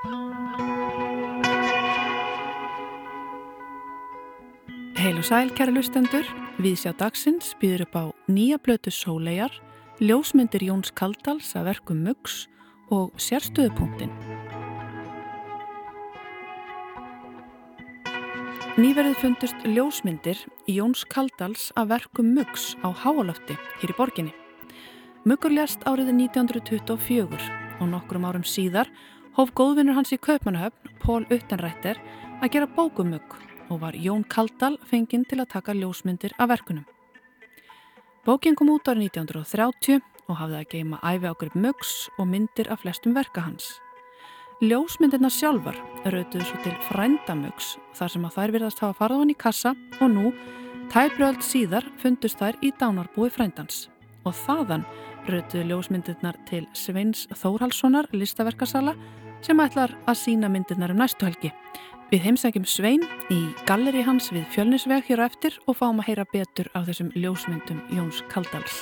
Heil og sæl, kæra lustendur, við sjá dagsins býður upp á nýja blötu sólegar, ljósmyndir Jóns Kaldals að verkum Muggs og sérstöðupunktin. Nýverðið fundust ljósmyndir Jóns Kaldals að verkum Muggs á Háalöfti hér í borginni. Muggur lest árið 1924 og nokkrum árum síðar hóf góðvinnur hans í Kaupmannahöfn, Pól Uttenrættir, að gera bókumugg og var Jón Kaldal fenginn til að taka ljósmyndir af verkunum. Bókin kom út árið 1930 og hafði að geima æfi ágrip mögs og myndir af flestum verka hans. Ljósmyndirna sjálfar rautuðu svo til frændamögs þar sem að þær virðast hafa farað hann í kassa og nú, tæbröld síðar, fundust þær í dánarbúi frændans. Og þaðan rautuðu ljósmyndirnar til Sveins Þórhalssonar listaverkasala sem ætlar að sína myndirnar um næstu helgi Við heimsækjum Svein í galleri hans við fjölnisveg hér á eftir og fáum að heyra betur af þessum ljósmyndum Jóns Kaldals.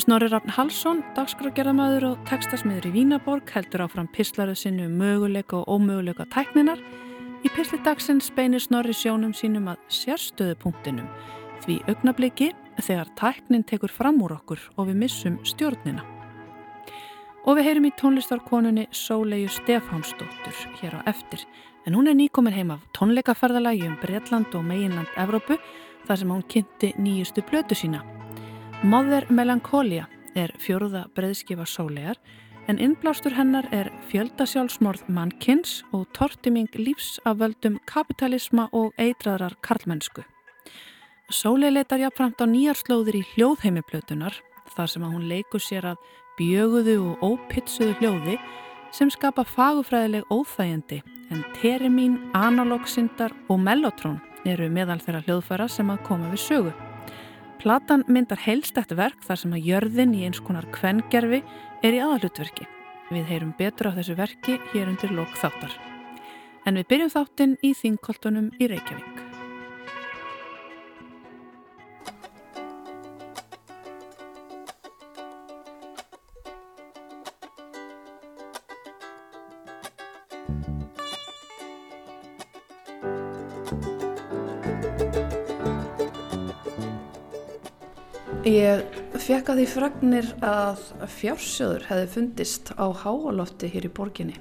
Snorri Rafn Halsson, dagskrágerðamæður og tekstasmiður í Vínaborg heldur áfram pislaruð sinnu um möguleika og ómöguleika tækninar. Í pisli dagsins beinir Snorri sjónum sínum að sérstöðupunktinum því augnabliki þegar tæknin tekur fram úr okkur og við missum stjórnina. Og við heyrum í tónlistarkonunni Sóleju Stefánsdóttur hér á eftir en hún er nýkomin heim af tónleikaferðalagi um Breitland og meginland Evrópu þar sem hún kynnti nýjustu blötu sína. Mother Melancholia er fjóruða breyðskifa sólegar en innblástur hennar er fjöldasjálfsmorð mannkynns og tortiming lífs af völdum kapitalisma og eitraðrar karlmennsku. Sóleil leitar jáfnframt á nýjarslóðir í hljóðheimiblötunar þar sem að hún leikur sér að bjöguðu og ópitsuðu hljóði sem skapa fagufræðileg óþægjandi en terimín, analógsindar og mellotrón eru meðal þeirra hljóðfæra sem að koma við sögu. Platan myndar heilst eftir verk þar sem að jörðin í eins konar kvengerfi er í aðalutverki. Við heyrum betur á þessu verki hér undir lok þáttar. En við byrjum þáttinn í þingkoltunum í Reykjavík. Ég fekk að því fragnir að fjársjóður hefði fundist á háalofti hér í borginni.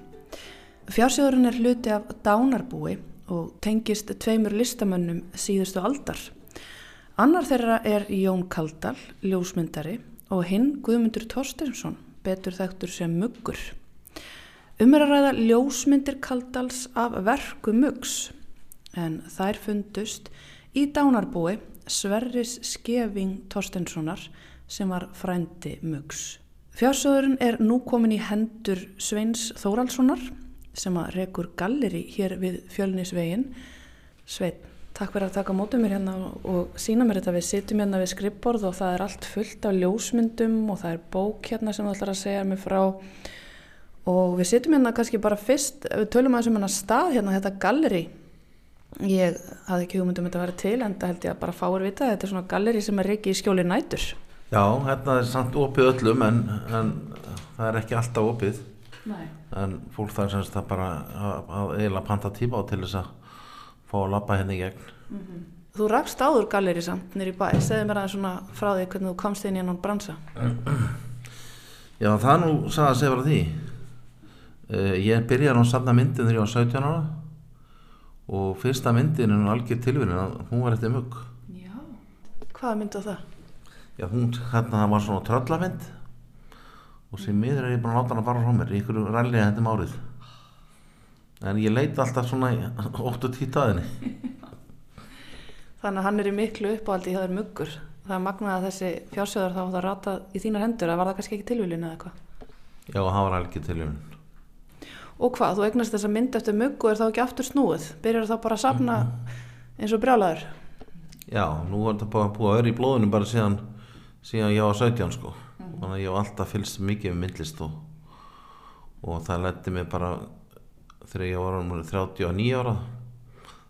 Fjársjóðurinn er hluti af dánarbúi og tengist tveimur listamönnum síðustu aldar. Annar þeirra er Jón Kaldal, ljósmyndari og hinn Guðmundur Torstensson, betur þekktur sem muggur. Um er að ræða ljósmyndir Kaldals af verku muggs en þær fundust í dánarbúi Sverris Skeving Torstenssonar sem var frændi Mugs. Fjársöðurinn er nú komin í hendur Sveins Þóraldssonar sem að rekur galleri hér við fjölnisvegin. Sveit, takk fyrir að taka mótið mér hérna og sína mér þetta. Við sittum hérna við skrippborð og það er allt fullt af ljósmyndum og það er bók hérna sem þú ætlar að segja mér frá og við sittum hérna kannski bara fyrst, við tölum aðeins um hérna stað hérna, þetta galleri ég hafði ekki hugmyndum um þetta að vera til en það held ég að bara fáur vita þetta er svona galleri sem er ekki í skjóli nætur. Já, hérna er samt opið öllum en, en það er ekki alltaf opið. Nei. en fólk það er semst að bara að eiginlega panta tíma á til þess að fá að lappa henni hérna í gegn. Mm -hmm. Þú rakst áður galleri samt nýri bæ. Segði mér aðeins svona frá því hvernig þú komst inn í hann bransa. Já, það nú sagði að segja verið því. Uh, ég byrjaði nú að safna myndin þegar ég var 17 ára og fyrsta myndin er hún algjör tilvinni hún var eftir mugg. Já, hvaða mynd á það? Já, hún, hérna það var svona tröllamynd og sem miður er ég að láta hann að fara frá mér í ykkur ralli að hendum árið. En ég leita alltaf svona 8-10 aðinni Þannig að hann er í miklu uppáhaldi í það er muggur. Það magnað að þessi fjársöður þá það rata í þínar hendur að var það kannski ekki tilvílin eða eitthvað? Já, það var algjör tilvílin Og hvað, þú eignast þessa mynd eftir mugg og er þá ekki aftur snúið? Byrjar þá bara að sapna eins og brjálæður? Já, nú er þetta bara búið að vera í blóðunum bara síðan, síðan ég var 17 sko. Mm. Þannig að ég var alltaf fylgst mikið með myndlist og, og það letti mig bara þegar ég var 39 ára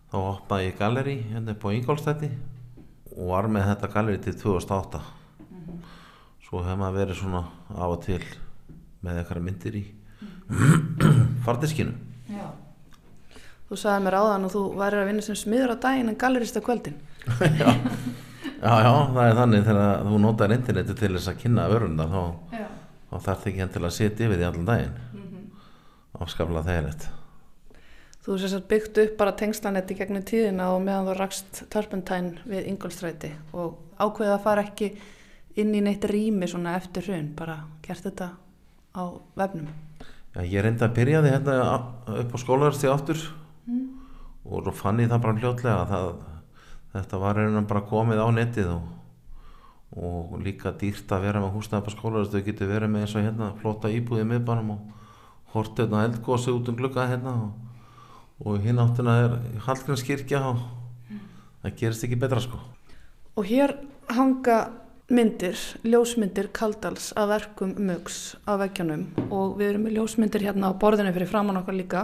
þá hoppaði ég galeri hérna på Ingolstætti og var með þetta galeri til 2008. Mm. Svo hef maður verið svona af og til með eitthvað myndir í fardiskinu Já. Þú sagði mér áðan og þú væri að vinna sem smiður á daginn en gallerist á kvöldin. já. já, já, það er þannig þegar þú notar interneti til þess að kynna vörundar þá, þá þarf það ekki að setja yfir því allan daginn afskaplega þægilegt Þú hefði sér byggt upp bara tengslanetti gegnum tíðina og meðan þú rakst Törpentæn við Ingolstræti og ákveðið að fara ekki inn í neitt rými svona eftir hrun, bara gert þetta á vefnum. Já, ég reyndi að byrja því hérna upp á skólaversti aftur og svo fann ég það bara hljótlega að það, þetta var reyna bara komið á netið og, og líka dýrt að vera með húsnæði upp á skólaversti, þau getur verið með eins og hérna flotta íbúðið miðbænum og hortið hérna eldgósi út um glugga hérna og, og hinn áttuna er Hallgrímskirkja og það gerist ekki betra sko. Og hér hanga myndir, ljósmyndir Kaldals af verkum Mugs á veggjanum og við erum með ljósmyndir hérna á borðinu fyrir framann okkar líka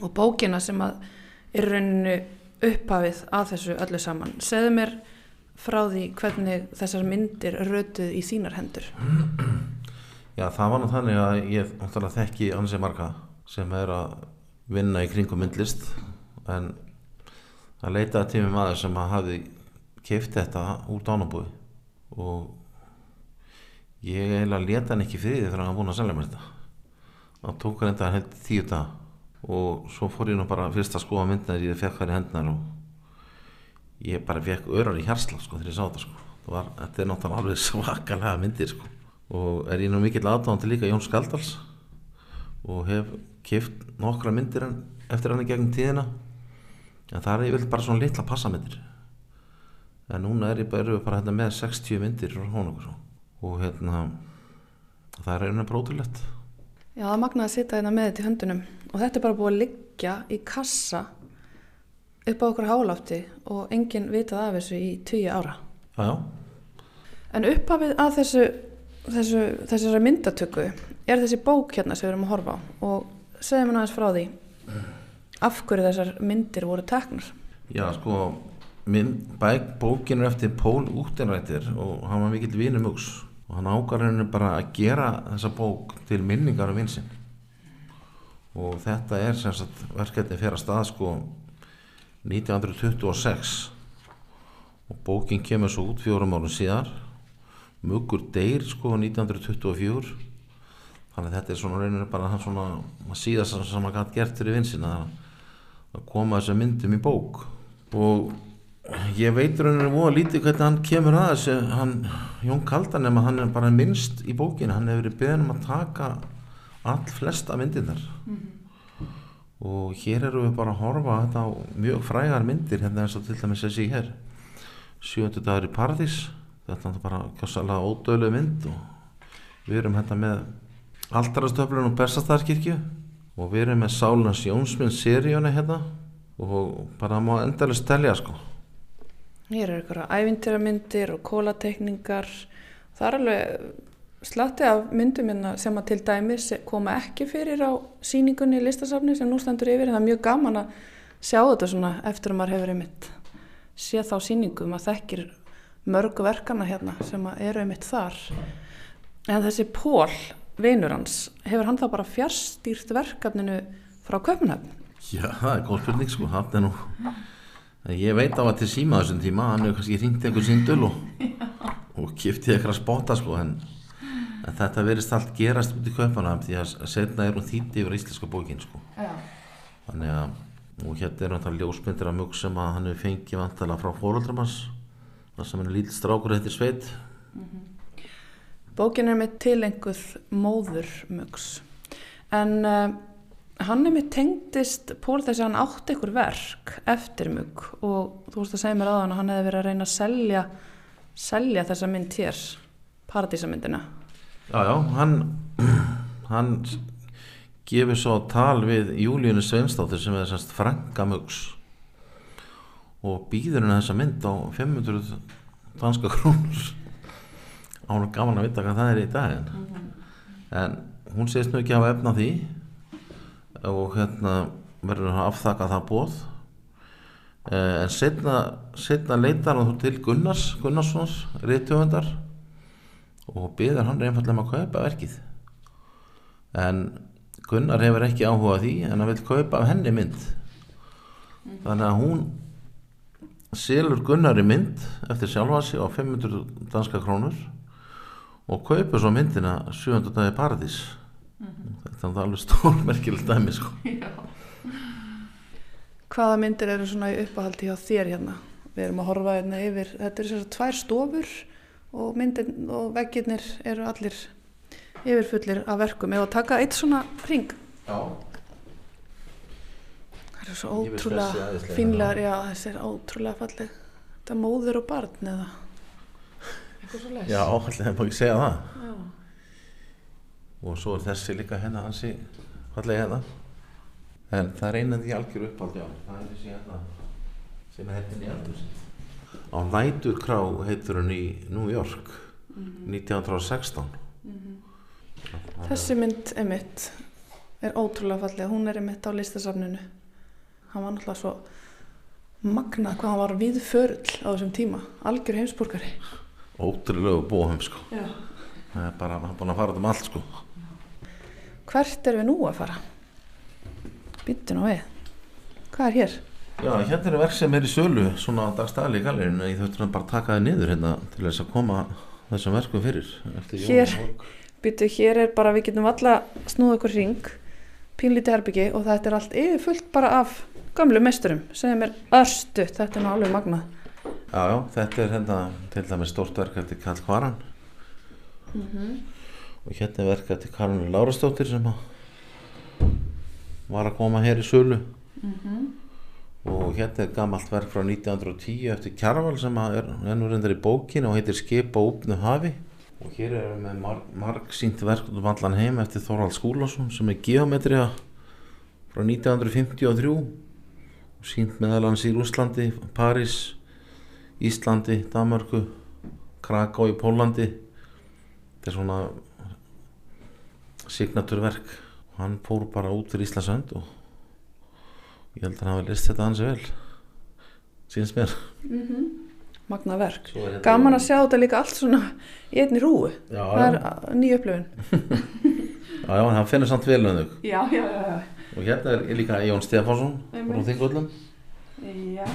og bókina sem að er rauninu upphafið að þessu öllu saman. Segðu mér frá því hvernig þessar myndir rötuð í þínar hendur. Já, það var nú þannig að ég náttúrulega þekki ansi marga sem er að vinna í kringum myndlist en það leitaði tími maður sem að hafi keift þetta úr dánabúi og ég eiginlega leta hann ekki fyrir því þegar hann búin að selja mér þetta. Það tók hann þetta held tíu dag og svo fór ég nú bara fyrst að skoða myndina ég fekk hann í hendnar og ég bara fekk örar í hjarsla sko þegar ég sá þetta sko. Var, þetta er náttúrulega alveg svakalega myndir sko. Og er ég nú mikill aðdáðan til líka Jón Skaldals og hef kift nokkra myndir eftir hann í gegnum tíðina. En það er ég vil bara svona litla passamyndir en núna er ég bara, bara hérna, með 60 myndir okkur og hérna það er einhvern brótilegt Já, það er magnað að sitja hérna með þetta í höndunum. Og þetta er bara búið að liggja í kassa upp á okkur hálafti og enginn vitað af þessu í 20 ára. já, já, En upphafið að þessu, þessu, þessari myndatöku er þessi bók hérna sem við erum að horfa á. Og segja mér náttúrulega frá því. Af hverju þessar myndir voru teknar. já sko minn, bæk, bókin er eftir Pól Útenrættir og hann var mikill vinur múks og hann ákvar henni bara að gera þessa bók til minningar um vinsinn og þetta er sem sagt verkefni fyrir að stað sko 1926 og bókin kemur svo út fjórum árum síðar. Mugur deyr sko 1924 þannig að þetta er svona reynir bara hann svona síðast sem hann gæti gert fyrir vinsinn að, að koma þessum myndum í bók. Og ég veit rauninu voða lítið hvernig hann kemur að þessu hann, Jón Kaldan nema hann er bara minnst í bókinu hann hefur verið beðin um að taka all flesta myndirnar. Og hér eru við bara að horfa þetta á mjög frægar myndir hérna eins og til dæmis þessi hér. Sjöndu dagur í Paradís. Þetta er bara kjósalega ódöðlega mynd og við erum hérna með Altarastöflun og Bersastarkirkju og við erum með Sálunas Jónsminn seríuna hérna og bara má endalist telja sko Hér eru ykkur ævintýramyndir og kólatekningar. Það er alveg slatti af myndum hérna sem að til dæmis koma ekki fyrir á síningunni í listasafni sem nú stendur yfir. Það er mjög gaman að sjá þetta svona eftir að maður hefur einmitt séð þá síningu. Maður þekkir mörgu verkana hérna sem að eru einmitt þar. En þessi Pól, vinur hans, hefur hann þá bara fjárstýrt verkefninu frá Köpunhöfn? Já, það er góð spurning sko, er nú ég veit á að til síma þessum tíma hann hefur kannski hringt einhver síndul og, og kiftið eitthvað spotta sko en, en þetta verist allt gerast út í köpana því að setna er hún þýtti yfir íslenska bókin sko. Já. þannig að og hérna er náttúrulega ljósmyndir að mjög sem að hann hefur fengið vantala frá fóröldrum hans það sem er lítill strákur eftir sveit Bókin er með tilenguð móður mugs. En uh, hann er með tengdist Pól þess að hann átti ykkur verk eftir mug og þú veist að segja mér aðan að hann hefði verið að reyna að selja, selja þessa mynd hér, paradísamyndina. Já, já, hann hann gefur svo tal við Júlíunu Sveinsdóttir sem er semst frænka mugs og býður henni þessa mynd á 500 danska krónur. Án og gaman að vita hvað það er í daginn en hún segist nú ekki hafa efna því og hérna verður hann að afþakka það bóð eh, en setna, setna leitar hann til Gunnars Gunnarssons, reytjöfundar og byður hann einfallega um að kaupa verkið. En Gunnar hefur ekki áhuga því en hann vil kaupa af henni mynd. Þannig að hún selur Gunnar í mynd eftir sjálfa sig á 500 danska krónur og kaupir svo myndina 7. dagi paradís þetta er alveg stórmerkilegt dæmi sko. Hvaða myndir eru svona í uppáhaldi hjá þér hérna? Við erum að horfa hérna yfir, þetta eru svona tvær stofur og og veggirnir eru allir yfirfullir af verkum. Eða taka eitt svona ring. Já. Það eru svo ótrúlega fínlegar, já þessi er ótrúlega falleg. Þetta er móður og barn eða eitthvað svo les. Já, alltaf hefur ekki segja það já. Og svo er þessi líka hérna hansi fallega hérna en það er einan því algjör uppáld já, það er þessi hérna sem er hérna í aldur á Næturkrá heitur hann í New York 1916 Þessi mynd emitt er ótrúlega falleg. Hún er emitt á listasafninu. Hann var náttúrulega svo magnað hvað hann var viðförull á þessum tíma. Algjör heimsborgari. ótrúlegu bóhum sko Já. Það er bara, hann er búin að fara út um allt sko Hvert erum við nú að fara? Býttu nú við. Hvað er hér? Já, hérna er verk sem er í sölu svona dagstæli í gallerinu en ég þurfti bara að taka það niður hérna til þess að koma þessum verkum fyrir Hér. Býttu, hér er bara, við getum alla snúða okkur ring, pínlítið herbyggi og þetta er allt yfirfullt bara af gamlu meisturum sem er örstu. Þetta er alveg magnað. Já, já, þetta er hérna til dæmis stórt verk eftir Karl Kvaran og hérna er verk eftir Karolina Lárastóttir sem að var að koma hér í sölu. Og hérna er gamalt verk frá 1910 eftir Kjarval sem er ennur reyndar í bókinu og heitir Skip á úpnu hafi. Og hér erum við með mar marg sínt verk um allan heim eftir Þorvald Skúlason sem er geometria frá 1953 og sínt meðal hans í Rúslandi, París Íslandi, Danmarku Kraká í Pólandi þetta er svona signaturverk og hann fór bara út fyrir Íslandsönd og ég held að hann hafi list þetta hansi vel síns mér Magnað verk. Svo er hérna- Gaman að sjá þetta líka allt svona í einni rúu. já, Það er já, uh, ný upplifun. já, já, hann finnur samt vel um þau Já, já, já, og hérna er líka Jón Stefánsson frá Þingvöllum Já.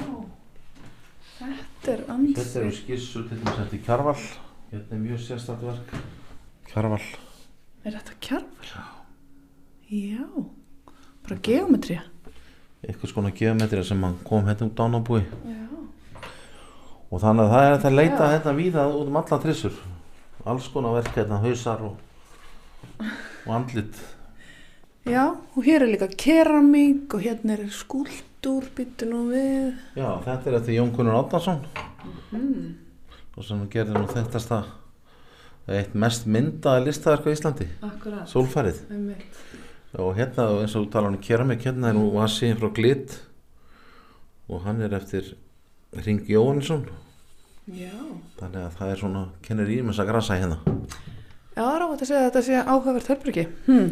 Þetta er Þetta ansi. eru skissur til þess eftir Kjarval Hérna er mjög sérstætt verk Kjarval Er þetta kjarval? Já. Bara geometría. eitthvað skona geometria sem kom hérna út ánabúi Já. og þannig að það er að leita Já. hérna víða út um alla trissur alls konar verk hérna, hausar og, og andlit Já, og hér er líka keramík og hérna er skúltúr, byttu nú við. Já, þetta er eftir Jón Gunnar Átnarsson Mm. og sem gerði nú þekktasta eitt mest myndaða listaverk á Íslandi Akkurat. Sólfærið Einmitt. og hérna eins og þú tala hann keramik hérna er nú vasi frá Glit og hann er eftir Ring Jóhannesson Já. þannig að það er svona kennir í með þess að grasa hérna Já, það er ávægt að segja að þetta sé áhugavert hörbyrgi. Hmm.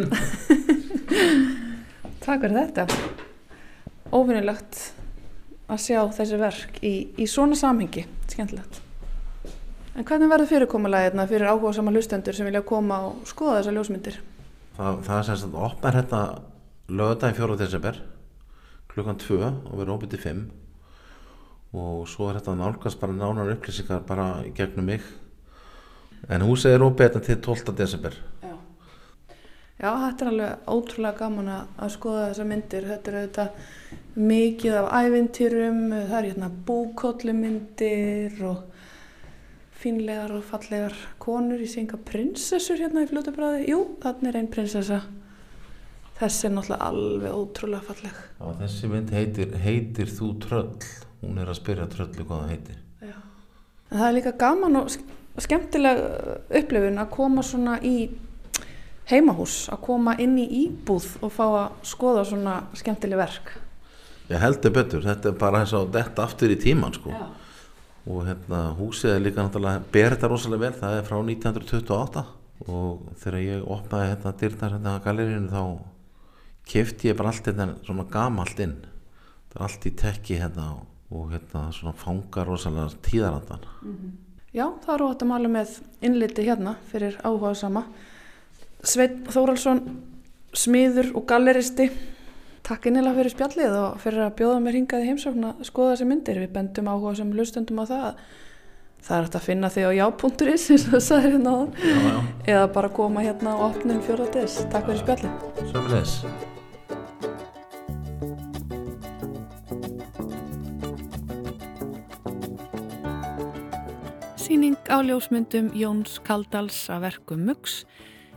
Takk fyrir þetta. Óvinnilegt að sjá þessi verk í, í svona samhengi. Skemmtilegt. En hvernig verður fyrirkomulagið hérna fyrir áhuga sama hlustendur sem vilja koma og skoða þessar ljósmyndir? það, það er sem sagt opnar hérna lögadaginn 4. desember klukkan 2 og verður opið til 5 og svo er þetta nálgast bara nánar upplýsingar bara gegnum mig en húsið er opið hérna til 12. desember Já. Já, þetta er alveg ótrúlega gaman að að skoða þessar myndir. Þetta er auðvitað mikið af ævintýrum, það er hérna búkollumyndir og fínlegar og fallegar konur í synga prinsessur hérna í fljótabræði. Jú, þannig er einn prinsessa. Þessi er náttúrulega alveg ótrúlega falleg. Já, þessi mynd heitir Heitir þú tröll hún er að spyrja tröllu hvað það heitir Já. En það er líka gaman og sk- skemmtileg uh, upplifun að koma svona í heimahús, að koma inn í íbúð og fá að skoða svona skemmtileg verk. Ég heldur betur, þetta er bara þess að detta aftur í tíman sko Já. Og hérna húsið er líka náttúrulega ber þetta rosalega vel, það er frá 1928 og þegar ég opnaði hérna dyrnar hérna á galerínu þá kefti ég bara allt hérna svona gamalt inn það er allt í tekki hérna og, hérna svona fangar rosalega tíðarandan Já, það eru átt að mála með innliti hérna fyrir áhuga sama. Sveit Þóraldsson smiður og galleristi. Takk innilega fyrir spjallið og fyrir að bjóða mér hingaði heimsókn að skoða þessi myndir. Við bendum áhuga sem hlustundum á það. Það er hægt að finna þig á já.is eins og það sagði hérna á það. Eða bara koma hérna á opnum fjóraðis. Takk fyrir spjallið. Sömulegis. Sýning á ljósmyndum Jóns Kaldals að verku Muggs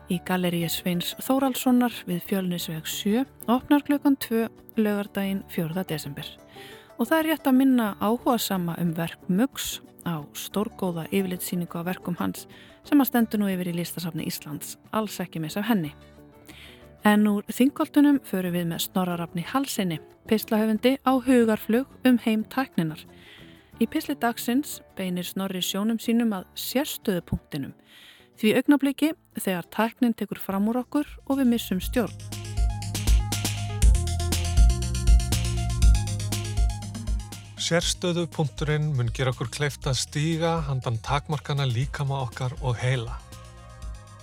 í Galleríi Sveins Þóraldssonar við Fjölnisveg 7 opnar klukkan 2 lögardaginn 4. desember. Og það er rétt að minna áhuga sama um verk Muggs á stórgóða yfirlitsýningu á verkum hans sem að stendur nú yfir í listasafni Íslands, alls ekki mis af henni. En úr þingoltunum förum við með snorrarafni halsinni, pislahöfundi á hugarflug um heim tækninar Í pisli dagsins beinir Snorri sjónum sínum að sérstöðupunktinum því augnabliki þegar tæknin tekur fram úr okkur og við missum stjórn. Sérstöðupunkturinn mun gera okkur kleift að stíga handan takmarkana líkama okkar og heila.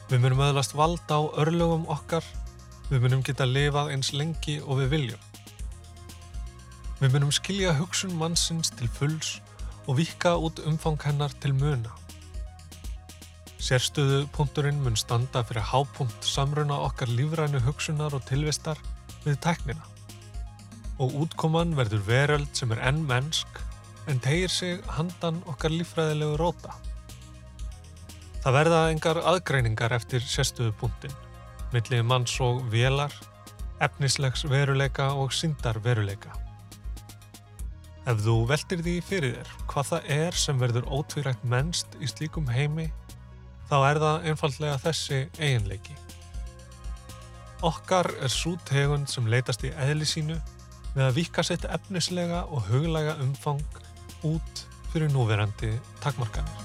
Við munum öðlast valda á örlögum okkar, við munum geta lifað eins lengi og við viljum. Við munum skilja hugsun mannsins til fulls og vika út umfang hennar til muna. Sérstöðu punkturinn mun standa fyrir hápunkt samruna okkar lífrænu hugsunar og tilvistar við teknina. Og útkoman verður veröld sem er enn mennsk en tegir sig handan okkar lífræðilegu róta. Það verða engar aðgreiningar eftir sérstöðu punktin, millið manns og velar, efnislegs veruleika og syndar veruleika. Ef þú veldir því fyrir þér hvað það er sem verður ótvírægt mennst í slíkum heimi, þá er það einfallega þessi eiginleiki. Okkar er svo tegund sem leytast í eðli sínu með að vika sitt efnislega og huglega umfang út fyrir núverandi takmarkanir.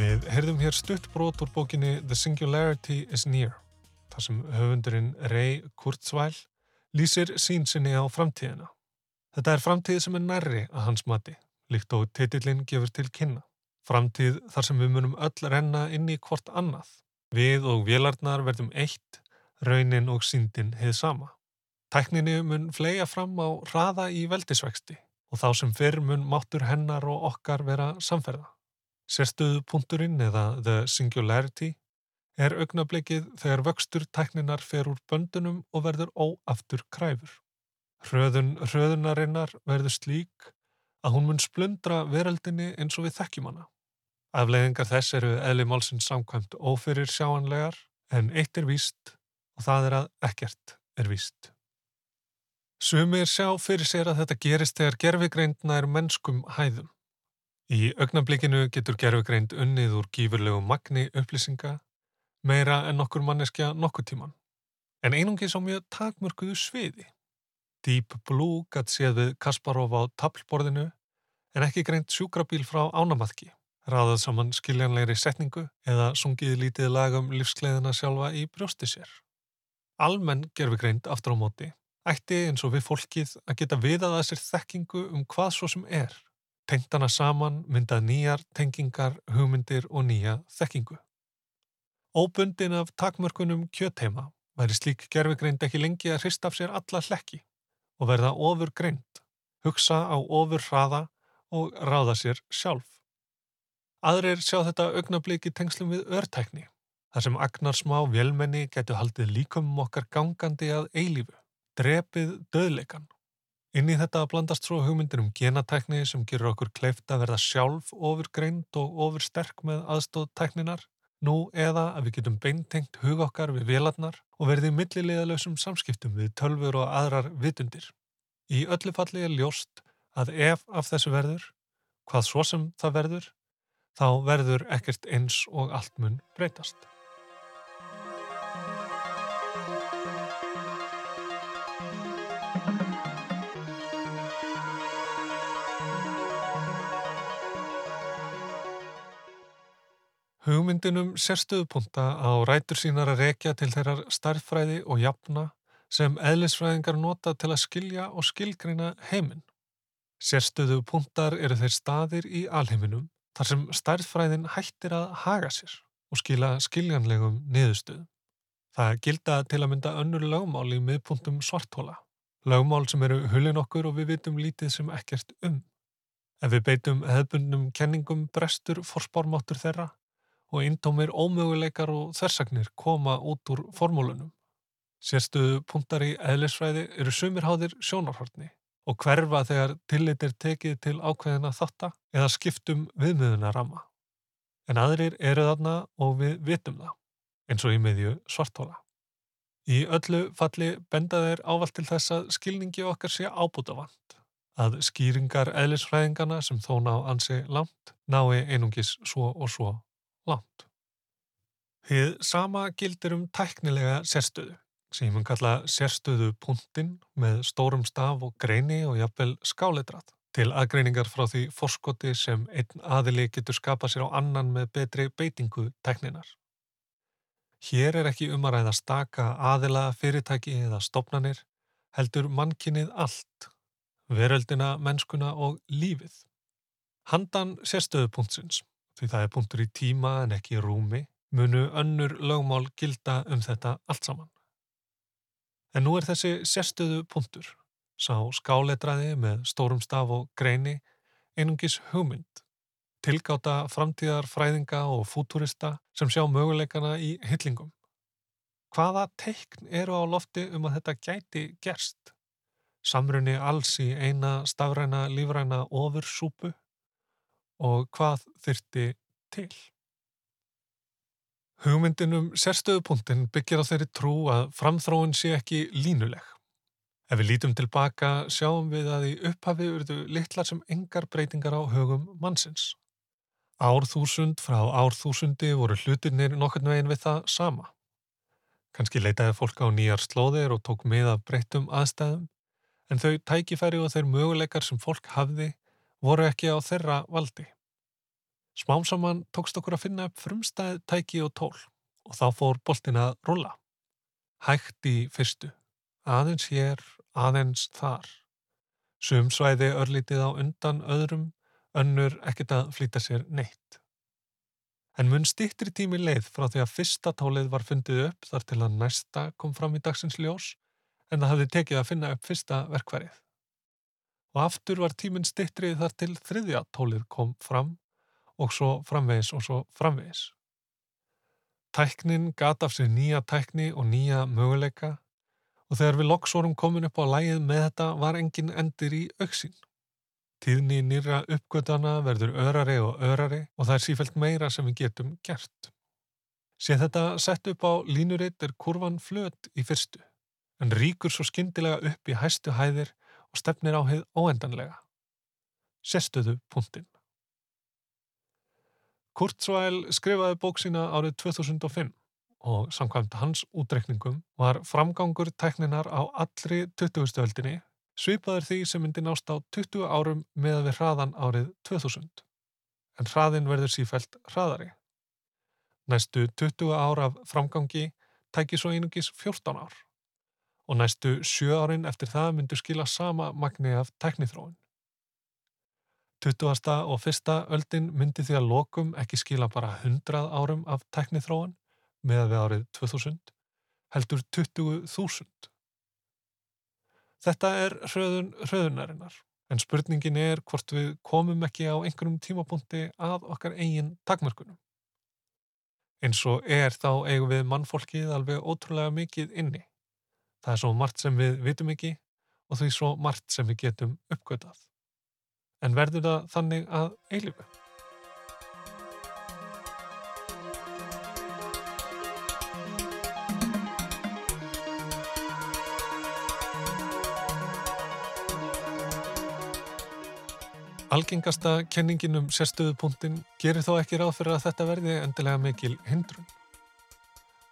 Við heyrðum hér stuttbrót úr bókinni The Singularity is Near, þar sem höfundurinn Ray Kurzweil lýsir sín sinni á framtíðina. Þetta er framtíð sem er nærri að hans mati, líkt og titillin gefur til kynna. Framtíð þar sem við munum öll renna inn í hvort annað. Við og vélarnar verðum eitt, raunin og síndin heið sama. Tækninni mun flega fram á hraða í veldisvexti og þá sem fyrr mun máttur hennar og okkar vera samferða. Sérstöðupunkturinn eða the singularity er augnablikið þegar vöxtur tækninar fer úr böndunum og verður óaftur kræfur. Hröðun hröðunarinnar verður slík að hún mun splundra veröldinni eins og við þekkjum hana. Afleðingar þess eru eðli málsins samkvæmt ófyrir sjáanlegar en eitt er víst og það er að ekkert er víst. Sumir sjá fyrir sér að þetta gerist þegar gerfigreindna er mennskum hæðum. Í augnablikinu getur gerfugreind unnið úr gífurlegu magni upplýsinga meira en nokkur manneskja nokkur tíman, en einungis á mjög takmörkuðu sviði. Deep Blue gætt séð við Kasparov á tablborðinu en ekki greint sjúkrabíl frá ánamaðki, raðað saman skiljanlegri setningu eða sungið lítið lagum lífskleiðina sjálfa í brjósti sér. Almenn gerfugreind aftur á móti ætti eins og við fólkið að geta viðað að sér þekkingu um hvað svo sem er tengt hana saman myndað nýjar tengingar, hugmyndir og nýja þekkingu. Óbundin af takmörkunum kjötheima. Væri slík gerfigreind ekki lengi að hrist af sér alla hlekki og verða ofur greind, hugsa á ofur hraða og ráða sér sjálf. Aðrir sjá þetta augnabliki tengslum við örtækni, þar sem agnar smá vélmenni getur haldið líkum okkar gangandi að eilífu, drepið döðleikan Inn í þetta blandast svo hugmyndir um genatækni sem gerur okkur kleift að verða sjálf ofurgreind og ofursterk með aðstóð tækninar, nú eða að við getum beintengt hug okkar við velarnar og verðið millilegðalösum samskiptum við tölfur og aðrar vitundir. Í öllu falli er ljóst að ef af þessu verður, hvað svo sem það verður, þá verður ekkert eins og allt mun breytast. Hugmyndinum sérstöðupunta á rætur sínar að rekja til þeirrar starffræði og jafna sem eðlisfræðingar nota til að skilja og skilgreina heiminn. Sérstöðu punktar eru þeir staðir í alheiminum þar sem stærðfræðin hættir að haga sér og skila skiljanlegum niðurstöðum. Það gilda til að mynda önnur lögmál í miðpunktum svartóla. Lögmál sem eru hulin okkur og við vitum lítið sem ekkert um. Ef við beitum hefbundnum kenningum brestur forspármáttur þeirra og indómir ómöguleikar og þversagnir koma út úr formúlunum. Sérstuðu punktar í eðlisfræði eru sumirháðir sjónarhortni og hverfa þegar tillit er tekið til ákveðina þatta eða skiptum viðmiðuna ramma. En aðrir eru þarna og við vitum það, eins og í miðju svartóla. Í öllu falli benda þeir ávalt til þess að skilningi okkar sé ábútafant, að skýringar eðlisfræðingana sem þó ná ansi langt nái einungis svo og svo langt. Þið sama gildir um tæknilega sérstöðu sem mun kalla sérstöðu punktinn með stórum staf og greini og jafnvel skáleitrat til aðgreiningar frá því forskoti sem einn aðili getur skapað sér á annan með betri beitingu tekninar. Hér er ekki um að ræða staka aðila, fyrirtæki eða stopnanir, heldur mannkinnið allt, veröldina, mennskuna og lífið. Handan sérstöðu punktsins, því það er punktur í tíma en ekki í rúmi, munu önnur lögmál gilda um þetta allt saman. En nú er þessi sérstöðu punktur, sá skáletraði með stórum staf og greini, einungis hugmynd, tilgáta framtíðar fræðinga og fúturista sem sjá möguleikana í hyllingum. Hvaða teikn eru á lofti um að þetta gæti gerst? Samrunni alls í eina stafræna lífræna ofursúpu og hvað þyrti til? Hugmyndinum sérstöðupunktin byggir á þeirri trú að framþróun sé ekki línuleg. Ef við lítum tilbaka sjáum við að í upphafi urðu litlar sem engar breytingar á hugum mannsins. Árþúsund frá árþúsundi voru hlutinir nokkurnu einn við það sama. Kanski leitaði fólk á nýjar slóðir og tók með að breytum aðstæðum, en þau tækifæri og þeir möguleikar sem fólk hafði voru ekki á þeirra valdi. Smám saman tókst okkur að finna upp frumstæð tæki og tól og þá fór boltin að rulla. Hægt í fyrstu, aðeins hér, aðeins þar. Sumsvæði örlítið á undan öðrum, önnur ekkert að flýta sér neitt. En mun stýttri tími leið frá því að fyrsta tólið var fundið upp þar til að næsta kom fram í dagsins ljós en það hafði tekið að finna upp fyrsta verkværið. Og aftur var tíminn stýttri þar til þriðja tólið kom fram og svo framvegis og svo framvegis. Tæknin gata af sér nýja tækni og nýja möguleika og þegar við loksórum komin upp á lægið með þetta var engin endir í auksín. Tíðni nýra uppgötana verður örari og örari og það er sífælt meira sem við getum gert. Sér þetta sett upp á línuritt er kurvan flöt í fyrstu, en ríkur svo skindilega upp í hæstu hæðir og stefnir á heið óendanlega. Sestuðu punktinn. Kurzweil skrifaði bók sína árið 2005 og samkvæmt hans útrekningum var framgangur tekninar á allri 20. öldinni svipaður því sem myndi nást á 20 árum með við hraðan árið 2000. En hraðin verður sífælt hraðari. Næstu 20 ár af framgangi tæki svo einungis 14 ár og næstu 7 árin eftir það myndu skila sama magni af teknithróin. 20. og 1. öldin myndi því að lokum ekki skila bara 100 árum af teknithróan með við árið 2000 heldur 20.000. Þetta er hröðun hröðunarinnar en spurningin er hvort við komum ekki á einhverjum tímapunkti að okkar eigin takmörkunum. Eins og er þá eigum við mannfólkið alveg ótrúlega mikið inni. Það er svo margt sem við vitum ekki og því svo margt sem við getum uppgötað en verður það þannig að eilifu? Algengasta kenningin um sérstöðupunktin gerir þó ekki ráð fyrir að þetta verði endilega mikil hindrun.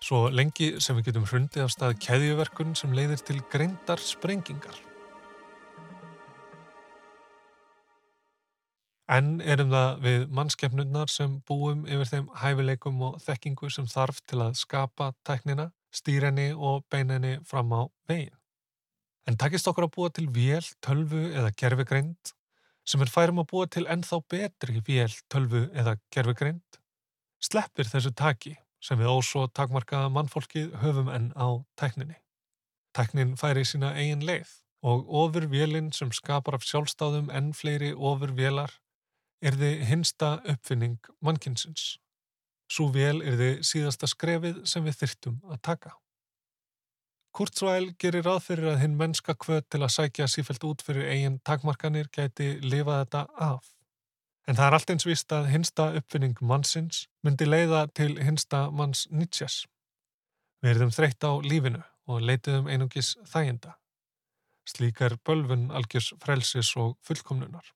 Svo lengi sem við getum hrundið af stað keðjuverkun sem leiðir til greindar sprengingar. En erum það við mannskefnunnar sem búum yfir þeim hæfileikum og þekkingu sem þarf til að skapa tæknina, stýrenni og beinenni fram á veginn. En takist okkur að búa til vél, tölvu eða gerfegreind sem er færum að búa til ennþá betri vél, tölvu eða gerfugreind, sleppir þessu taki sem við ósó takmarkaða mannfólkið höfum enn á tækninni. Tæknin færi sína eigin leið og ofurvélinn sem skapar af sjálfstáðum enn fleiri ofurvélar er þið hinsta uppfinning mannkinsins. Svo vel er þið síðasta skrefið sem við þyrtum að taka. Kurzweil gerir ráð fyrir að hinn mennska kvöt til að sækja sífælt út fyrir eigin takmarkanir gæti lifað þetta af. En það er allt eins vist að hinsta uppfinning mannsins myndi leiða til hinsta manns Nietzsches. Við erum þreytt á lífinu og leitiðum einungis þæginda. Slíkar bölfun algjörs frelsis og fullkomnunar.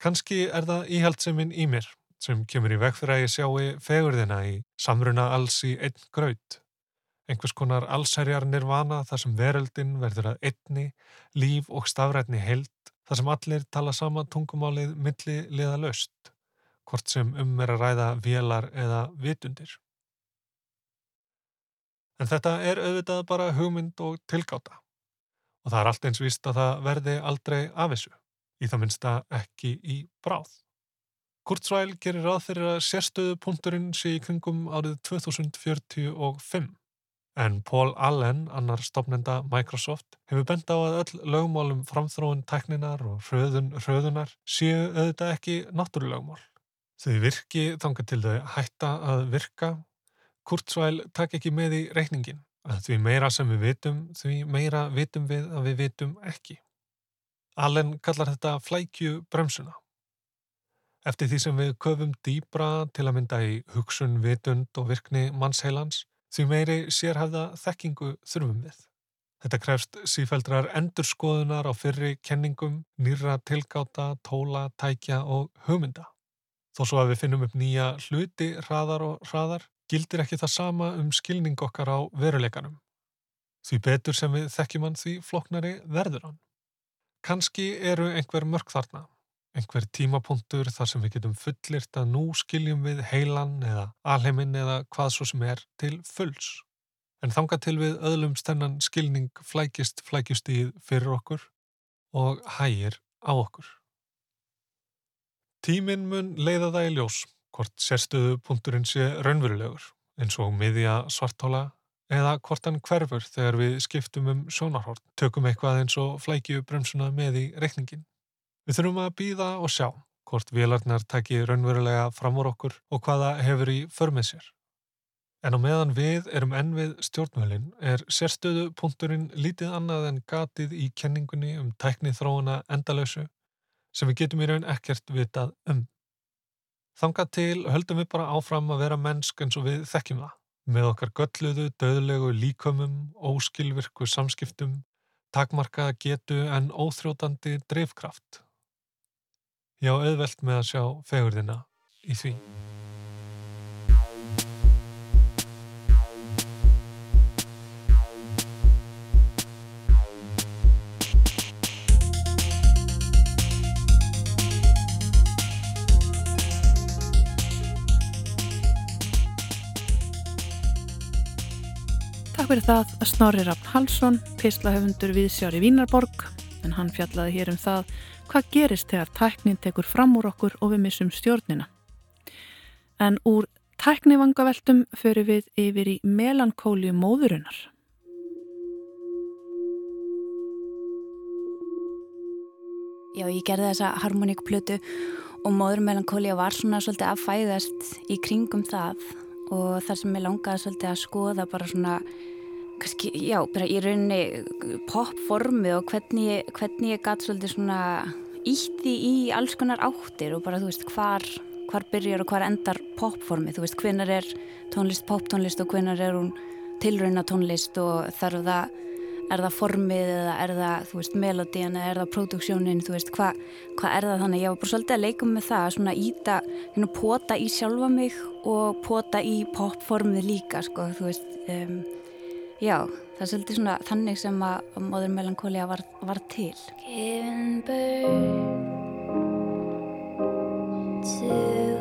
Kanski er það íhaldseminn í mér sem kemur í veg fyrir að ég sjáu fegurðina í samruna alls í einn graut einhvers konar allsherjar nirvana þar sem veröldin verður að einni, líf og stafrætni held, þar sem allir tala sama tungumálið milli liða löst, hvort sem um er að ræða vélar eða vitundir. En þetta er auðvitað bara hugmynd og tilgáta og það er allt eins vist að það verði aldrei af þessu, í það minnsta ekki í bráð. Kurzweil gerir ráð fyrir að sérstöðu punkturinn sé í kringum árið 2045 En Paul Allen, annar stopnenda Microsoft, hefur bent á að öll lögmálum framþróun tekninar og hröðun, hröðunar séu auðvitað ekki náttúrulögmál. Þau virki þangar til þau hætta að virka. Kurzweil takk ekki með í reikningin að því meira sem við vitum, því meira vitum við að við vitum ekki. Allen kallar þetta flækju bremsuna. Eftir því sem við köfum dýbra til að mynda í hugsun, vitund og virkni mannsheilans Því meiri sérhæfða þekkingu þurfum við. Þetta krefst sífældrar endurskoðunar á fyrri kenningum, nýra tilgáta, tóla, tækja og hugmynda. Þó svo að við finnum upp nýja hluti, hraðar og hraðar, gildir ekki það sama um skilning okkar á veruleikanum. Því betur sem við þekkjum hann því floknari verður hann. Kanski eru einhver mörg þarna, einhver tímapunktur þar sem við getum fullirt að nú skiljum við heilan eða alheiminn eða hvað svo sem er til fulls. En þanga til við öðlum stennan skilning flækist flækjust í fyrir okkur og hægir á okkur. Tíminn mun leiða það í ljós hvort sérstöðu punkturinn sé raunverulegur eins og miðja svartóla eða hvort hann hverfur þegar við skiptum um sjónarhort, tökum eitthvað eins og flækju bremsuna með í reikningin. Við þurfum að býða og sjá hvort vélarnar taki raunverulega fram úr okkur og hvaða hefur í förmið sér. En á meðan við erum enn við stjórnmjölin er sérstöðu punkturinn lítið annað en gatið í kenningunni um tækni þróuna endalösu sem við getum í raun ekkert vitað um. Þanga til höldum við bara áfram að vera mennsk eins og við þekkjum það með okkar gölluðu, döðlegu líkömmum, óskilvirku samskiptum, takmarkaða getu en óþrótandi drivkraft Já, auðvelt með að sjá fegurðina í því. Takk fyrir það að Snorri Raffn Halsson, pislahöfundur við Sjári Vínarborg, en hann fjallaði hér um það hvað gerist þegar tæknin tekur fram úr okkur og við missum stjórnina. En úr tæknivangaveltum förum við yfir í melankóliu móðurinnar. Já, ég gerði þessa harmoníkplötu og móður melankólia var svona svolítið að fæðast í kringum það og þar sem ég langaði svolítið að skoða bara svona kannski, já, bara í rauninni popformið og hvernig, hvernig ég gæti svolítið svona ítti í alls konar áttir og bara þú veist hvar, hvar byrjar og hvar endar popformið, þú veist hvenar er tónlist poptónlist og hvenar er hún tilrauna tónlist og þarf það er það formið eða er það þú veist melodían eða er það produksjónin þú veist hvað hva er það þannig? Ég var bara svolítið að leika með það svona íta, hérna pota í sjálfa mig og pota í popformið líka sko þú veist um, Já, það er svolítið svona þannig sem að móður melankólia var, var til. Giving birth to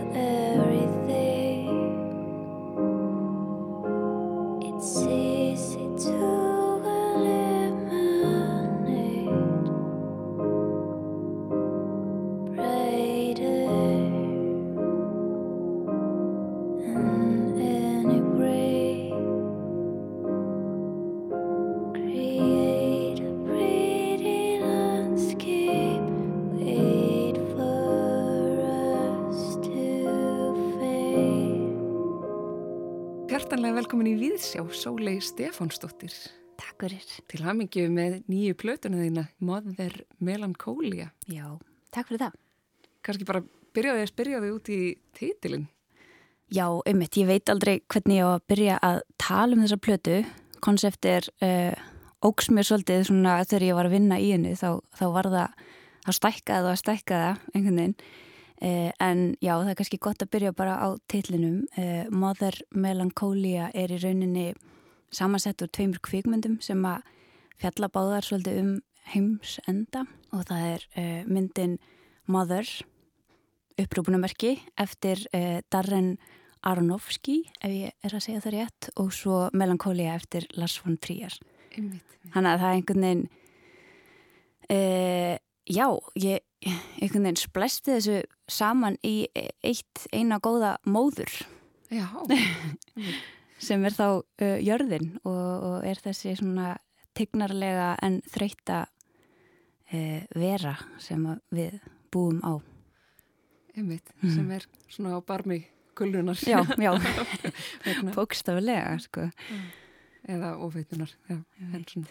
velkomin í Víðsjá, Sólei Stefánsdóttir. Takk fyrir. Til hamingju með nýju plötuna þína, Mother Melancholia. Já, takk fyrir það. Kanski bara byrjaði að spyrja þig út í títilinn. Já, ummitt, ég veit aldrei hvernig ég á að byrja að tala um þessa plötu. Konsepti er uh, ógs mér svolítið svona þegar ég var að vinna í henni þá, þá var það, þá stækkaði það og stækkaði það einhvern veginn. Uh, en já, það er kannski gott að byrja bara á titlinum. Uh, Mother Melancholia er í rauninni samansett úr tveimur kvikmyndum sem að fjalla báðar svolítið um heims enda og það er uh, myndin Mother upprúpunumerki eftir Darren Aronofsky ef ég er að segja það rétt og svo Melancholia eftir Lars von Trier. Þannig að það er einhvern veginn uh, já, ég einhvern veginn splæsti þessu saman í eitt eina góða móður Já, sem er þá uh, jörðin og, og er þessi svona tignarlega en þreita uh, vera sem við búum á. einmitt, sem er svona á barmi kullunar. Já, já, bókstaflega, sko. Eða ofeitunar, já. En,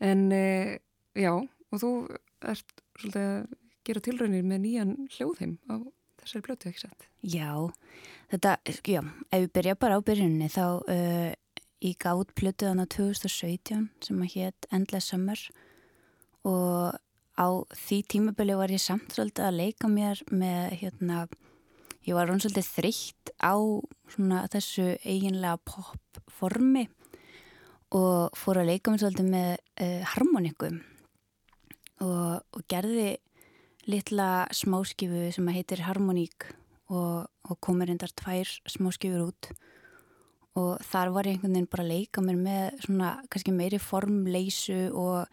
en e, já, og þú ert svolítið að gera tilraunir með nýjan hljóðheim á þessari blötu, ekki sett? Já, þetta, já, ef við byrja bara á byrjunni þá uh, ég gátt plötu þannig 2017 sem að hétt Endless Summer og á því tímabili var ég samt svolítið að leika mér með hérna, ég var rann svolítið þreytt á svona þessu eiginlega pop formi og fór að leika mér svolítið með uh, harmonikum og, og gerði litla smáskifu sem heitir Harmoník og, og komur endar tvær smáskifur út. Og þar var ég einhvern veginn bara að leika mér með svona kannski meiri formleysu og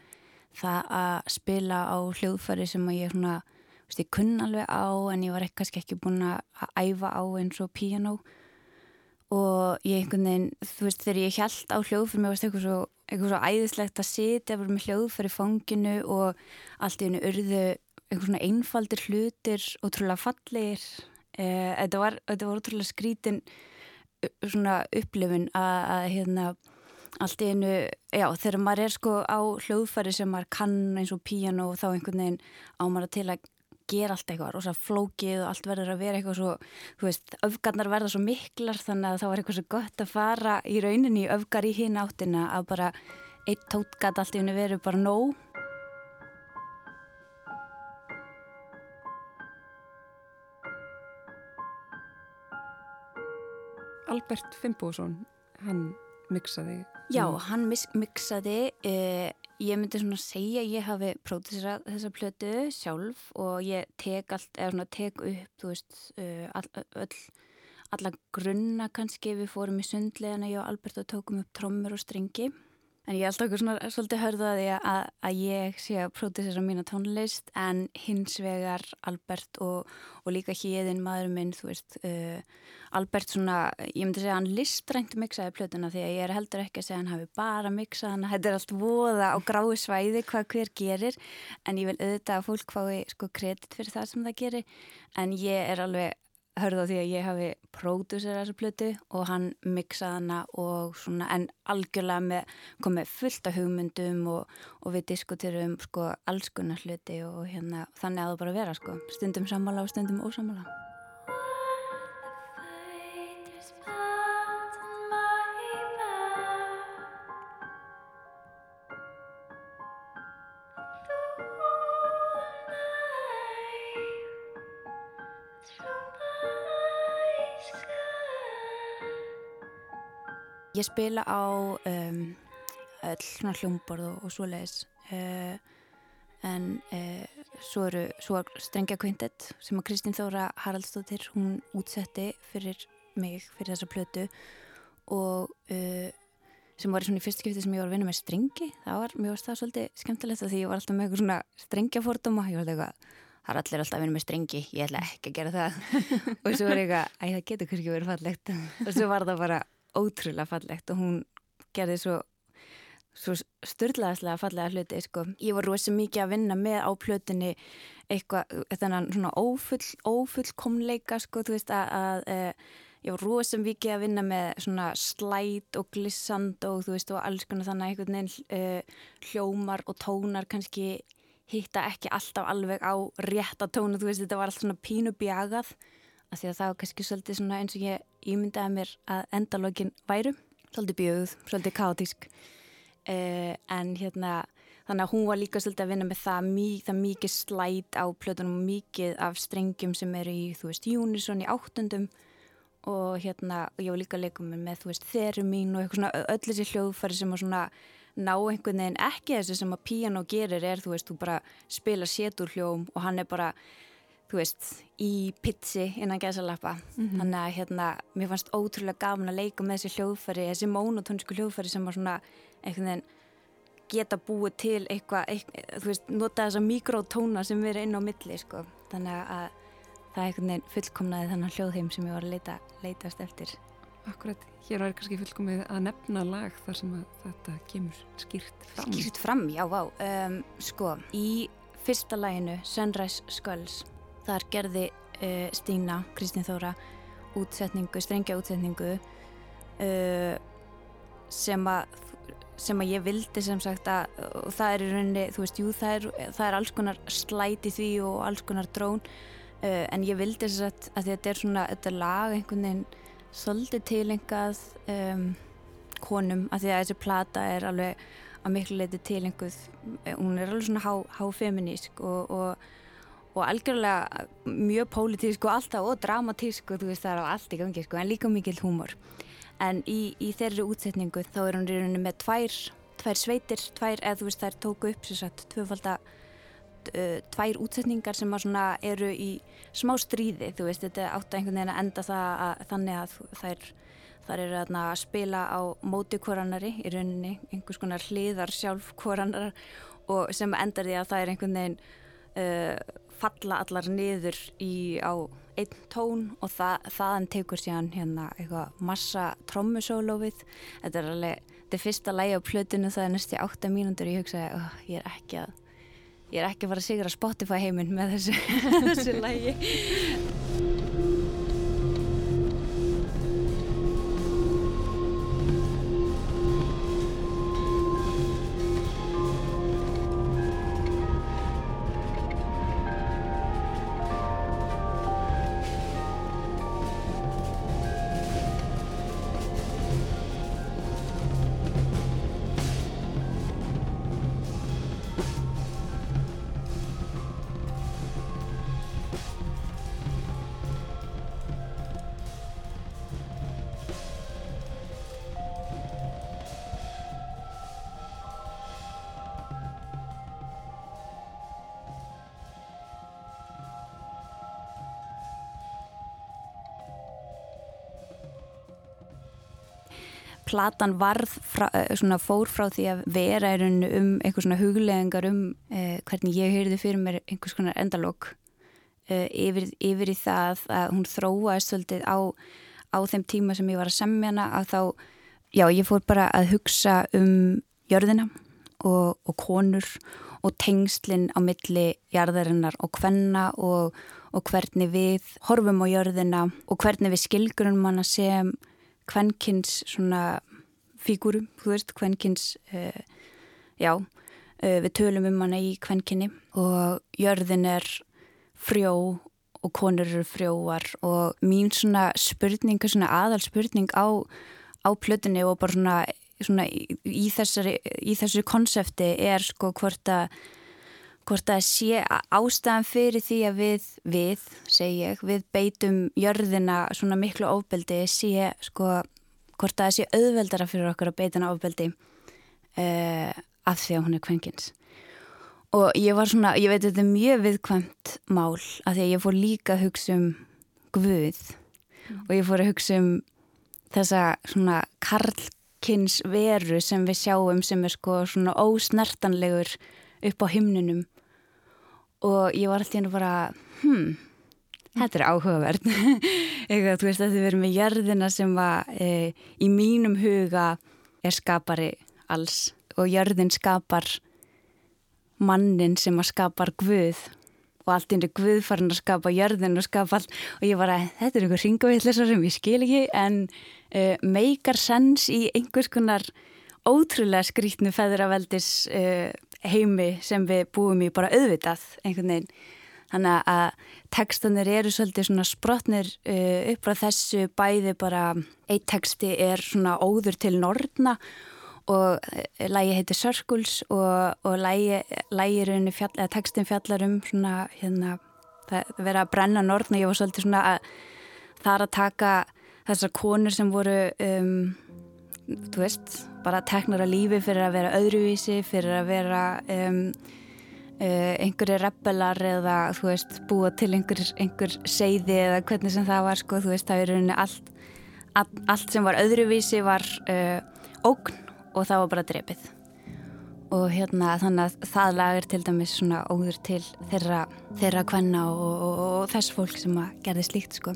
það að spila á hljóðfæri sem að ég svona, veist, ég kunn alveg á en ég var ekki, kannski ekki búin að æfa á eins og piano og ég einhvern veginn, þú veist, þegar ég held á hljóðfæri mér varst eitthvað svo, eitthvað svo æðislegt að sitja bara með hljóðfæri fanginu og allt í hennu urðu einhver svona einfaldir hlutir ótrúlega fallegir. Eh, þetta var, þetta var ótrúlega skrítin uh, svona upplifun að, að hérna allt í einu, já þegar maður er sko á hljóðfæri sem maður kann eins og píano og þá einhvern veginn á maður til að gera allt eitthvað rosa flókið og allt verður að vera eitthvað svo, þú veist, öfgarnar verða svo miklar þannig að það var eitthvað svo gott að fara í rauninni öfgar í hinn áttina að bara eitt tótgat allt í einu verið bara nóg Albert Fimboðsson, hann mixaði. Já, hann mis- mixaði, eh, ég myndi svona segja að ég hafi pródúserað þessa plötu sjálf og ég tek allt, svona tek upp, veist, uh, all, öll, alla grunna kannski, við fórum í sundlegana, ég og Albert og tókum upp trommur og strengi. En ég alltaf okkur svona svolítið hörða því að, að ég sé að pródúsera mína tónlist en hins vegar Albert og, og líka híðin maður minn, þú veist, uh, Albert svona, ég myndi segja hann listrænt mixaði plötuna því að ég er heldur ekki að segja hann hafi bara mixað hana, þetta er allt voða á grái svæði hvað hver gerir. En ég vil auðvitað að fólk fái sko kredit fyrir það sem það gerir. En ég er alveg hörða því að ég hafi pródúserað þessa plötu og hann mixað hana og svona en algjörlega með komið fullt af hugmyndum og, og við diskuterum sko alls konar hluti og hérna þannig að það bara vera sko stundum sammála og stundum ósammála. Ég spila á um, öll svona hljómborð og, og svoleiðis uh, en uh, svo eru svo strengja kvintett sem að Kristín Þóra Haraldsdóttir hún útsetti fyrir mig fyrir þessa plötu og uh, sem var svona í fyrst skipti sem ég var að vinna með strengi. Það var, varst það svolítið skemmtilegt því ég var alltaf með eitthvað svona strengjafordóma. Ég var alltaf eitthvað, það er allir alltaf að vinna með strengi ég ætla ekki að gera það. Og svo var ég eitthvað, æ það getur kannski verið fallegt. Og svo var það bara ótrúlega fallegt og hún gerði svo, svo störlaðislega fallega hluti sko. ég var rosa mikið að vinna með á plötunni eitthvað, svona ófull ófullkomleika sko, þú veist að, að ég var rosa mikið að vinna með svona slæt og glissand og þú veist og alls konar þannig einhvern veginn uh, hljómar og tónar kannski hitta ekki alltaf alveg á rétta tónu, þú veist þetta var allt svona pínu bjagað af því að það var kannski svolítið svona eins og ég ímyndaði mér að endalógin væru, svolítið bjöguð, svolítið kátísk uh, en hérna þannig að hún var líka svolítið að vinna með það, mý, það mikið slæt á plötunum og mikið af strengjum sem eru í, þú veist, Júnisson í áttundum. Og hérna, og ég var líka að leika með, með þú veist, mín og eitthvað svona öll þessi hljóðfæri sem að svona ná einhvern veginn ekki þessi sem að piano gerir er, þú veist, þú bara spila sétur hljóm og hann er bara þú veist, í pitsi innan gæsalappa, mm -hmm. þannig að hérna mér fannst ótrúlega gaman að leika með þessi hljóðfæri, þessi mónotónsku hljóðfæri sem að svona einhvern veginn geta búið til eitthvað, eitthvað þú veist, nota þessa mikrótóna sem erum inn á milli, sko, þannig að það er einhvern veginn fullkomnaði þannig hljóðheim sem ég var að leita, leitast eftir. Akkurat, hér var kannski fullkomið að nefna lag þar sem þetta kemur skýrt fram. Skýrt fram, já, vá. Um, sko, í fyrsta læginu, Sunrise Skulls, þar gerði uh, Stína, Kristín Þóra, útsetningu, strengja útsetningu uh, sem að sem að ég vildi sem sagt að það er í rauninni, þú veist, jú, það er, það er alls konar slæti því og alls konar drón Uh, en ég vildi þess að, að þetta er svona þetta lag einhvern veginn svolítið tilengað um, konum að því að þessi plata er alveg að miklu leiti tilenguð hún er alveg svona háfeminísk há og, og, og algjörlega mjög pólitísk og alltaf og dramatísk og þú veist það er allt í gangi sko, en líka mikil húmor. En í, í þeirri útsetningu þá er hún í rauninni með tvær, tvær sveitir tvær, eða þú veist þær tóku upp sér satt tvöfalda uh, tvær útsetningar sem eru í smá stríði, þú veist, þetta átt að einhvern veginn að enda það að, þannig að þær, þær eru að spila á móti koranari í rauninni, einhvers konar hliðar sjálf koranar og sem endar því að það er einhvern veginn uh, falla allar niður í, á einn tón og það, þaðan tekur síðan hérna eitthvað massa trommusólófið, þetta er alveg þetta er fyrsta lægi á plötinu, það er næstu átta mínútur og ég hugsaði, oh, ég er ekki að ég er ekki að fara að sigra Spotify heiminn með þessu, þessu lægi platan varð frá, eh, svona, fór frá því að vera um eitthvað svona hugleðingar um eh, hvernig ég heyrði fyrir mér einhvers konar endalók eh, yfir, yfir í það að hún þróaðist svolítið á, á þeim tíma sem ég var að semja hana að þá, já ég fór bara að hugsa um jörðina og, og konur og tengslinn á milli jarðarinnar og hvenna og, og hvernig við horfum á jörðina og hvernig við skilgrunum hana sem kvennkins svona fígurum, þú veist, kvennkins uh, já, uh, við tölum um hana í kvenkinni og jörðin er frjó og konur eru frjóar og mín svona spurning, svona aðal spurning á, á plötunni og bara svona, svona í, í, þessari, í þessu konsepti er sko hvort að hvort að sé ástæðan fyrir því að við, við, segi ég, við beitum jörðina svona miklu ofbeldi sé sko hvort að það sé auðveldara fyrir okkur að beita hana ofbeldi uh, af því að hún er kvenkins. Og ég var svona, ég veit þetta er mjög viðkvæmt mál af því að ég fór líka að hugsa um Guð mm. og ég fór að hugsa um þessa svona karlkins veru sem við sjáum sem er sko svona ósnertanlegur upp á himnunum og ég var alltaf hérna bara hmm, þetta er áhugavert. Eitthvað, þú veist að þið verum með jörðina sem var e, í mínum huga er skapari alls. Og jörðin skapar mannin sem að skapar Guð. Og allt ínri guðfarn að skapa jörðin og skapa allt. Og ég var að þetta er einhver ringavillisar sem ég skil ekki. En uh, meikar sens í einhvers konar ótrúlega skrítnu feðraveldis uh, heimi sem við búum í bara auðvitað einhvern veginn. Þannig að tekstanir eru svolítið svona sprotnir uh, upp frá þessu. Bæði bara eitt teksti er svona óður til nortna og uh, lægi heitir Circles og, og lægi, lægirunni fjall, tekstin fjallar um svona hérna það vera að brenna nortna, ég var svolítið svona að það er að taka þessar konur sem voru um, þú veist, bara teknar að lífi fyrir að vera öðruvísi, fyrir að vera um, Uh, einhverju rebbelar eða þú veist búa til einhver, einhver seiði eða hvernig sem það var sko þú veist það er rauninni allt, all, allt sem var öðruvísi var uh, ógn og það var bara drefið og hérna þannig að það lagar til dæmis svona óður til þeirra, þeirra kvenna og, og, og, og þess fólk sem að gerði slíkt sko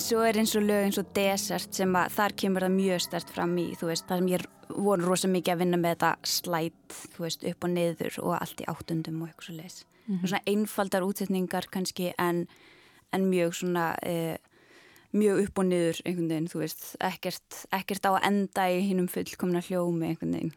En svo er eins og lög eins og Desert sem að þar kemur það mjög stert fram í, þú veist, þar sem ég voru rosa mikið að vinna með þetta slætt, þú veist, upp og niður og allt í áttundum og eitthvað svo leiðis. Mm -hmm. Svona einfaldar útsetningar kannski en, en mjög svona, eh, mjög upp og niður einhvern veginn, þú veist, ekkert, ekkert á að enda í hinnum fullkomna hljómi einhvern veginn.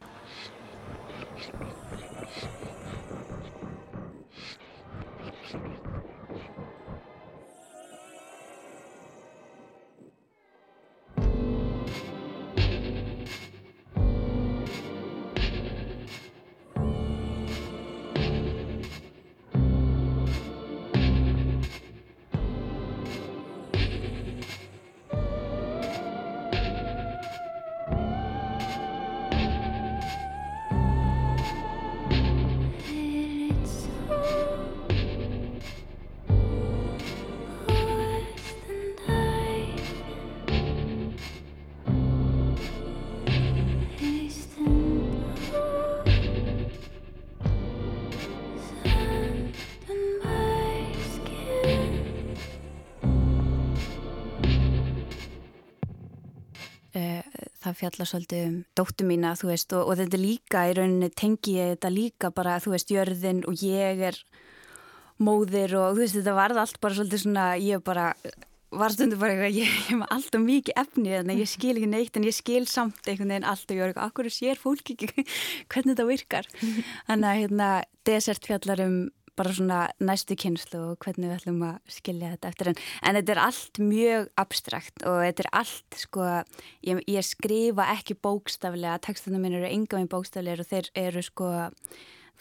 Fjalla svolítið um dóttu mína, þú veist, og, og þetta líka í rauninni tengi ég þetta líka bara, þú veist, jörðin og ég er móðir og þú veist, þetta varði allt bara svolítið svona, ég bara var stundu bara eitthvað, ég hef með allt og mikið efni en ég skil ekki neitt en ég skil samt einhvern veginn allt og ég var eitthvað, akkur sér fólk ekki hvernig þetta virkar? Þannig að hérna, desert fjallar um bara svona næstu kynslu og hvernig við ætlum að skilja þetta eftir. En, en þetta er allt mjög abstrakt og þetta er allt sko, ég, ég skrifa ekki bókstaflega, textunum minn eru enga með bókstaflegar og þeir eru sko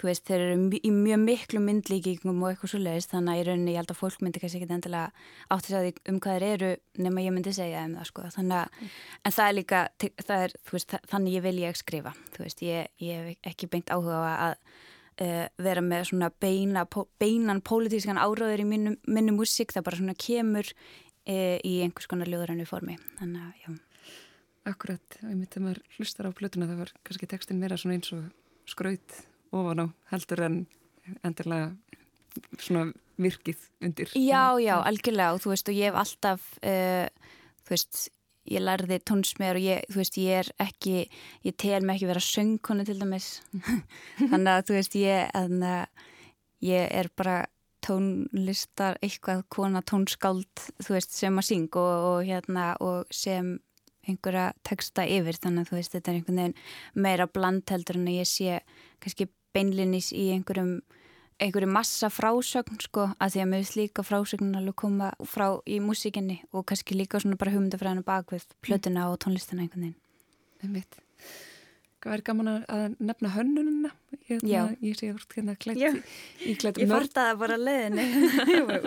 þú veist, þeir eru í mjög miklu myndlíkingum og eitthvað svo leiðist þannig að í rauninni ég held að fólk myndi kannski ekki endilega átt að segja um hvað þeir eru nema ég myndi segja um það sko. Þannig að, mm. en það er líka, það er, veist, þannig ég vil ég skrifa, þú veist, ég, ég hef ekki beint áhuga að uh, vera með svona beina, beinan pólitískan áráður í minnu, minnu músík, það bara svona kemur uh, í einhvers konar ljóðrannu formi, þannig að, já. Akkurat, ég myndi að maður hlustar á plötuna, það var kannski tekstin meira svona eins og skraut ofan á heldur en endilega svona virkið undir. Já, já, algjörlega og þú veist og ég hef alltaf uh, þú veist, ég lærði tónsmeður og ég, þú veist, ég er ekki ég tel mig ekki vera söngkonu til dæmis. Þannig að þú veist ég, að, ég er bara tónlistar, eitthvað kona tónskáld, þú veist, sem að syng og, og hérna, og sem einhverja texta yfir, þannig að þú veist, þetta er einhvern veginn meira blandheldur en að ég sé kannski beinlinis í einhverjum einhverju massa frásögn sko að því að mér finnst líka frásögn alveg koma frá í músikinni og kannski líka svona bara hugmyndafræðinu bakvið plötuna og tónlistina einhvern veginn Einmitt. Hvað er gaman að nefna hönnununa? Hérna, Já. Ég sé hvort hérna klætt í klætt Ég mörd, fórt að það bara leiðinni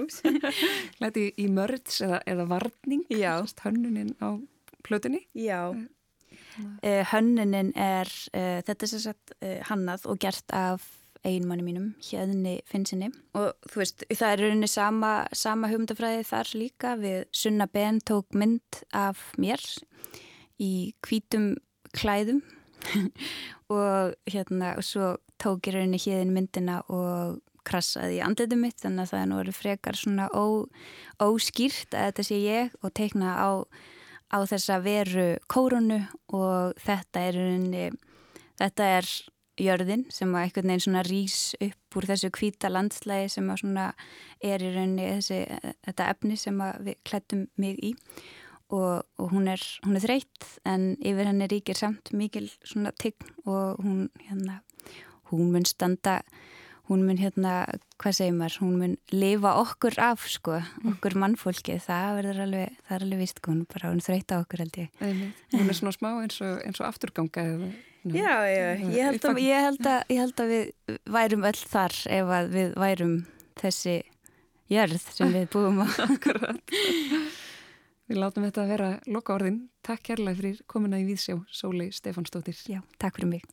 klætt í, í mörds eða, eða varning Já. Hönnunin á plötunni Já uh, Hönnunin er uh, þetta er sem sagt uh, hannað og gert af einmanni mínum, hérni finnsinni og þú veist, það er rauninni sama, sama hugmyndafræði þar líka við Sunna Ben tók mynd af mér í kvítum klæðum. Og hérna og svo tók ég rauninni hérni myndina og krassaði í andletu mitt þannig að það er nú verið frekar svona ó, óskýrt að þetta sé ég og teikna á, á þessa veru kórunu og þetta er rauninni, þetta er jörðin sem að einhvern veginn svona rýs upp úr þessu kvíta landslægi sem að svona er í rauninni þessi, þetta efni sem við klættum mig í. Og, og hún er, hún er þreytt en yfir henni ríkir samt mikil svona tign og hún hérna, hún mun standa hún mun hérna, hvað segir maður hún mun lifa okkur af sko okkur mannfólki, það verður alveg það er alveg vist, hún bara hún þreytta okkur held ég. Hún er svona smá eins og, eins og afturganga eða Já, já, ég held, að, ég, held að, ég held að við værum öll þar ef að við værum þessi jörð sem við búum á. Akkurat. Við látum þetta að vera loka orðin. Takk kærlega fyrir komuna í Víðsjá, Sólei Stefansdóttir. Já, takk fyrir mig.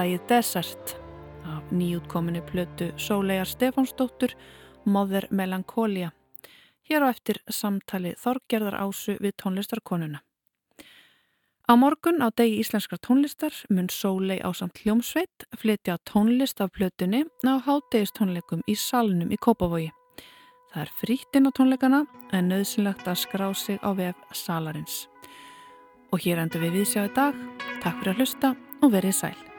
Lægið Desert af nýjútkominni plötu Sólegar Stefánsdóttur Mother Melancholia hér á eftir samtali Þorgerðar Ásu við tónlistarkonuna. Á morgun á degi íslenskar tónlistar mun Sólei á samt hljómsveit flytja tónlist af plötunni á hátegistónleikum í salnum í Kópavogi. Það er frítinn á tónleikana en nöðsynlegt að skrá sig á vef salarins. Og hér endur við við sjá í dag. Takk fyrir að hlusta og verið sæl.